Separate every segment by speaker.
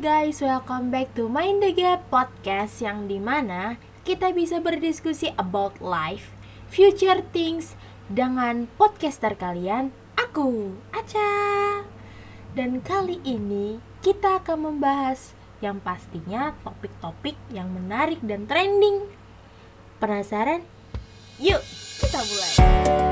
Speaker 1: Guys, welcome back to Mind the Gap Podcast yang di mana kita bisa berdiskusi about life, future things dengan podcaster kalian, aku, Aca. Dan kali ini kita akan membahas yang pastinya topik-topik yang menarik dan trending. Penasaran? Yuk, kita mulai.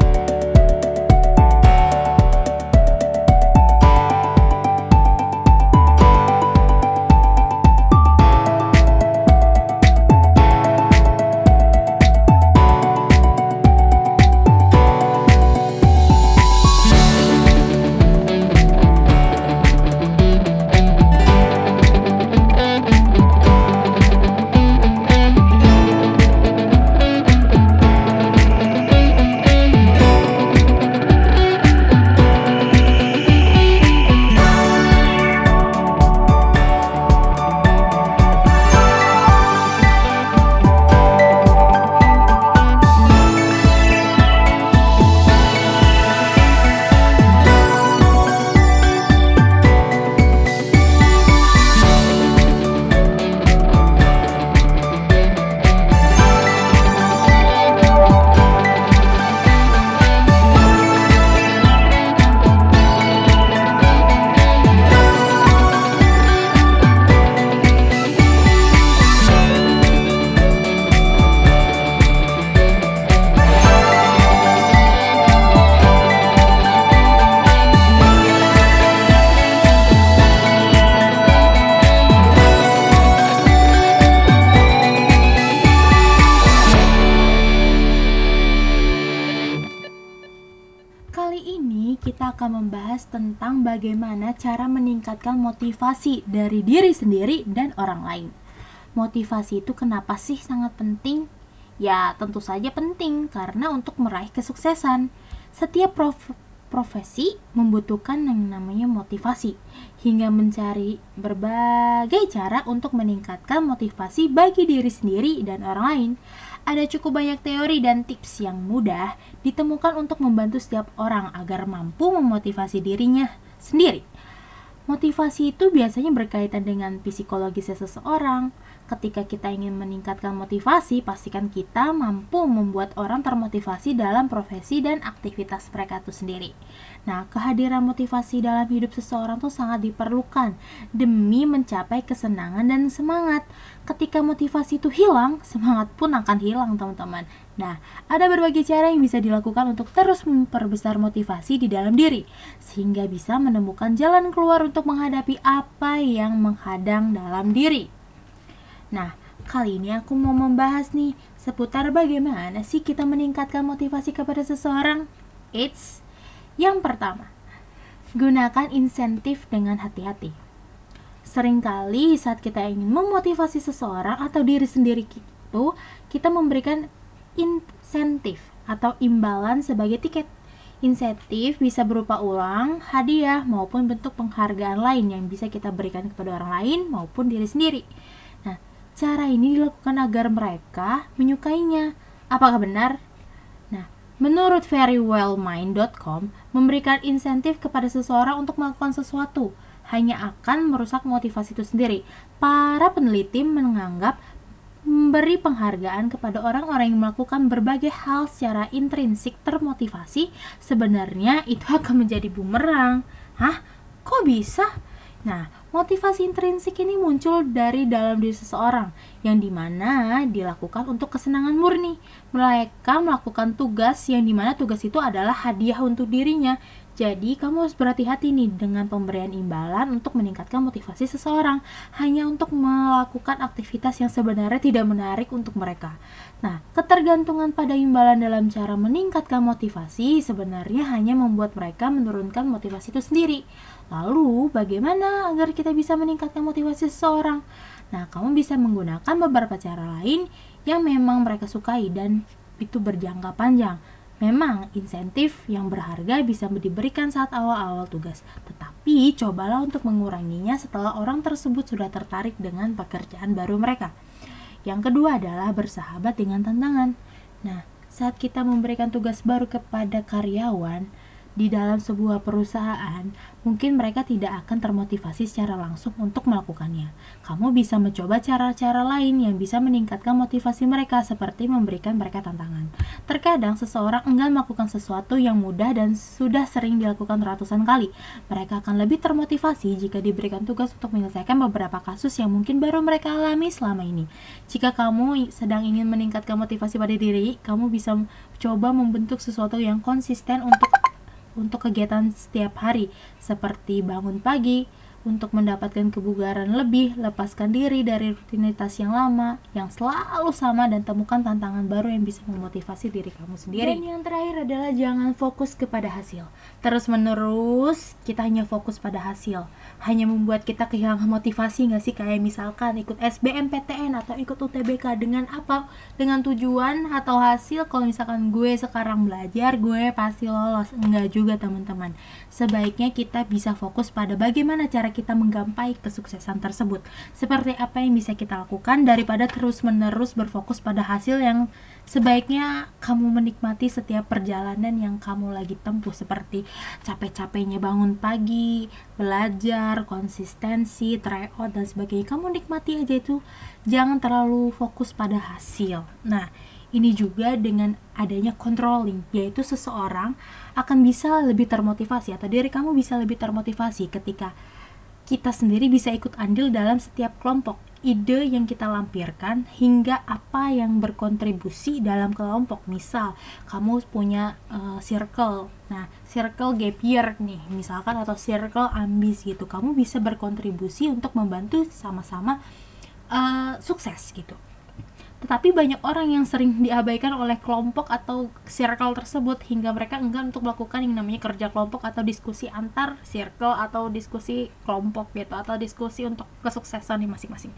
Speaker 1: Akan membahas tentang bagaimana cara meningkatkan motivasi dari diri sendiri dan orang lain. Motivasi itu kenapa sih sangat penting? Ya, tentu saja penting karena untuk meraih kesuksesan. Setiap prof- profesi membutuhkan yang namanya motivasi hingga mencari berbagai cara untuk meningkatkan motivasi bagi diri sendiri dan orang lain. Ada cukup banyak teori dan tips yang mudah ditemukan untuk membantu setiap orang agar mampu memotivasi dirinya sendiri. Motivasi itu biasanya berkaitan dengan psikologi seseorang. Ketika kita ingin meningkatkan motivasi, pastikan kita mampu membuat orang termotivasi dalam profesi dan aktivitas mereka itu sendiri. Nah, kehadiran motivasi dalam hidup seseorang tuh sangat diperlukan demi mencapai kesenangan dan semangat. Ketika motivasi itu hilang, semangat pun akan hilang, teman-teman. Nah, ada berbagai cara yang bisa dilakukan untuk terus memperbesar motivasi di dalam diri, sehingga bisa menemukan jalan keluar untuk menghadapi apa yang menghadang dalam diri. Nah, kali ini aku mau membahas nih seputar bagaimana sih kita meningkatkan motivasi kepada seseorang. It's yang pertama, gunakan insentif dengan hati-hati. Seringkali saat kita ingin memotivasi seseorang atau diri sendiri itu, kita memberikan insentif atau imbalan sebagai tiket. Insentif bisa berupa uang, hadiah, maupun bentuk penghargaan lain yang bisa kita berikan kepada orang lain maupun diri sendiri. Cara ini dilakukan agar mereka menyukainya. Apakah benar? Nah, menurut verywellmind.com, memberikan insentif kepada seseorang untuk melakukan sesuatu hanya akan merusak motivasi itu sendiri. Para peneliti menganggap memberi penghargaan kepada orang-orang yang melakukan berbagai hal secara intrinsik termotivasi sebenarnya itu akan menjadi bumerang. Hah? Kok bisa? Nah, motivasi intrinsik ini muncul dari dalam diri seseorang yang di mana dilakukan untuk kesenangan murni. Mereka melakukan tugas yang di mana tugas itu adalah hadiah untuk dirinya. Jadi, kamu harus berhati-hati nih dengan pemberian imbalan untuk meningkatkan motivasi seseorang, hanya untuk melakukan aktivitas yang sebenarnya tidak menarik untuk mereka. Nah, ketergantungan pada imbalan dalam cara meningkatkan motivasi sebenarnya hanya membuat mereka menurunkan motivasi itu sendiri. Lalu, bagaimana agar kita bisa meningkatkan motivasi seseorang? Nah, kamu bisa menggunakan beberapa cara lain yang memang mereka sukai dan itu berjangka panjang. Memang insentif yang berharga bisa diberikan saat awal-awal tugas, tetapi cobalah untuk menguranginya setelah orang tersebut sudah tertarik dengan pekerjaan baru mereka. Yang kedua adalah bersahabat dengan tantangan. Nah, saat kita memberikan tugas baru kepada karyawan, di dalam sebuah perusahaan, mungkin mereka tidak akan termotivasi secara langsung untuk melakukannya. Kamu bisa mencoba cara-cara lain yang bisa meningkatkan motivasi mereka, seperti memberikan mereka tantangan. Terkadang seseorang enggan melakukan sesuatu yang mudah dan sudah sering dilakukan ratusan kali. Mereka akan lebih termotivasi jika diberikan tugas untuk menyelesaikan beberapa kasus yang mungkin baru mereka alami selama ini. Jika kamu sedang ingin meningkatkan motivasi pada diri, kamu bisa coba membentuk sesuatu yang konsisten untuk untuk kegiatan setiap hari seperti bangun pagi, untuk mendapatkan kebugaran lebih, lepaskan diri dari rutinitas yang lama, yang selalu sama dan temukan tantangan baru yang bisa memotivasi diri kamu sendiri. Dan yang terakhir adalah jangan fokus kepada hasil. Terus menerus kita hanya fokus pada hasil. Hanya membuat kita kehilangan motivasi nggak sih? Kayak misalkan ikut SBMPTN atau ikut UTBK dengan apa? Dengan tujuan atau hasil kalau misalkan gue sekarang belajar, gue pasti lolos. Enggak juga teman-teman. Sebaiknya kita bisa fokus pada bagaimana cara kita menggapai kesuksesan tersebut. Seperti apa yang bisa kita lakukan daripada terus-menerus berfokus pada hasil yang sebaiknya kamu menikmati setiap perjalanan yang kamu lagi tempuh seperti capek-capeknya bangun pagi, belajar, konsistensi, tryout dan sebagainya. Kamu nikmati aja itu, jangan terlalu fokus pada hasil. Nah, ini juga dengan adanya controlling, yaitu seseorang akan bisa lebih termotivasi atau diri kamu bisa lebih termotivasi ketika kita sendiri bisa ikut andil dalam setiap kelompok. Ide yang kita lampirkan hingga apa yang berkontribusi dalam kelompok. Misal kamu punya uh, circle. Nah circle gap year nih misalkan atau circle ambis gitu. Kamu bisa berkontribusi untuk membantu sama-sama uh, sukses gitu tetapi banyak orang yang sering diabaikan oleh kelompok atau circle tersebut hingga mereka enggan untuk melakukan yang namanya kerja kelompok atau diskusi antar circle atau diskusi kelompok gitu atau diskusi untuk kesuksesan di masing-masing.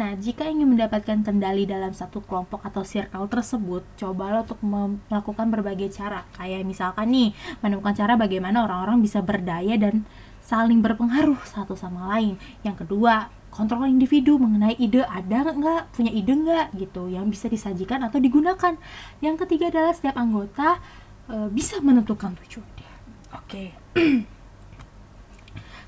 Speaker 1: Nah, jika ingin mendapatkan kendali dalam satu kelompok atau circle tersebut, cobalah untuk melakukan berbagai cara. Kayak misalkan nih, menemukan cara bagaimana orang-orang bisa berdaya dan saling berpengaruh satu sama lain. Yang kedua, kontrol individu mengenai ide ada nggak punya ide nggak gitu yang bisa disajikan atau digunakan yang ketiga adalah setiap anggota e, bisa menentukan tujuannya oke okay.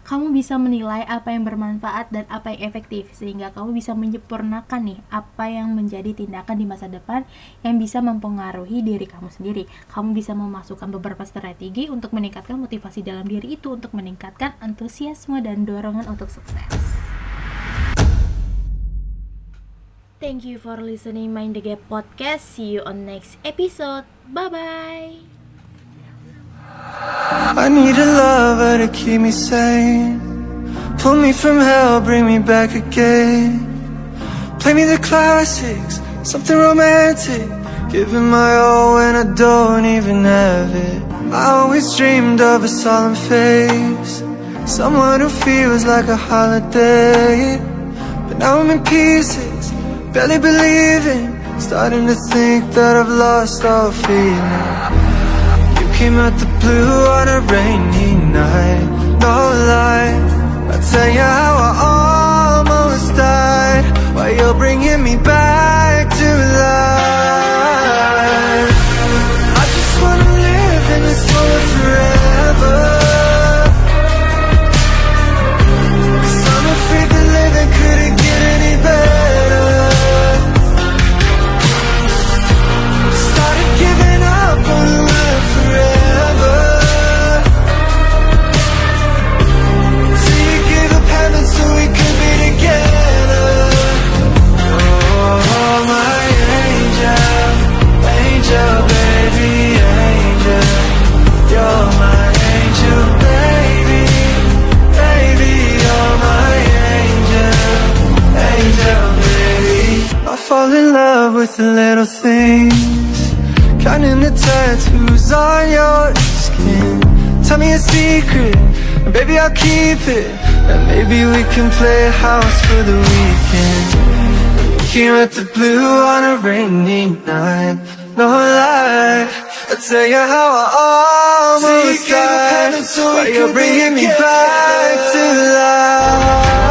Speaker 1: kamu bisa menilai apa yang bermanfaat dan apa yang efektif sehingga kamu bisa menyempurnakan nih apa yang menjadi tindakan di masa depan yang bisa mempengaruhi diri kamu sendiri. Kamu bisa memasukkan beberapa strategi untuk meningkatkan motivasi dalam diri itu untuk meningkatkan antusiasme dan dorongan untuk sukses. Thank you for listening Mind the Gap podcast. See you on next episode. Bye bye. I need a lover to keep me sane. Pull me from hell, bring me back again. Play me the classics, something romantic. Giving my all when I don't even have it. I always dreamed of a solemn face. Someone who feels like a holiday. But now I'm in pieces. Barely believing Starting to think that I've lost all feeling. You came out the blue on a rainy night. No lie I'll tell you how I with the little things. Counting the tattoos on your skin. Tell me a secret, and baby I'll keep it. And maybe we can play house for the weekend. Came at the blue on a rainy night. No lie, I'll tell you how I almost died. While you're bringing me back to life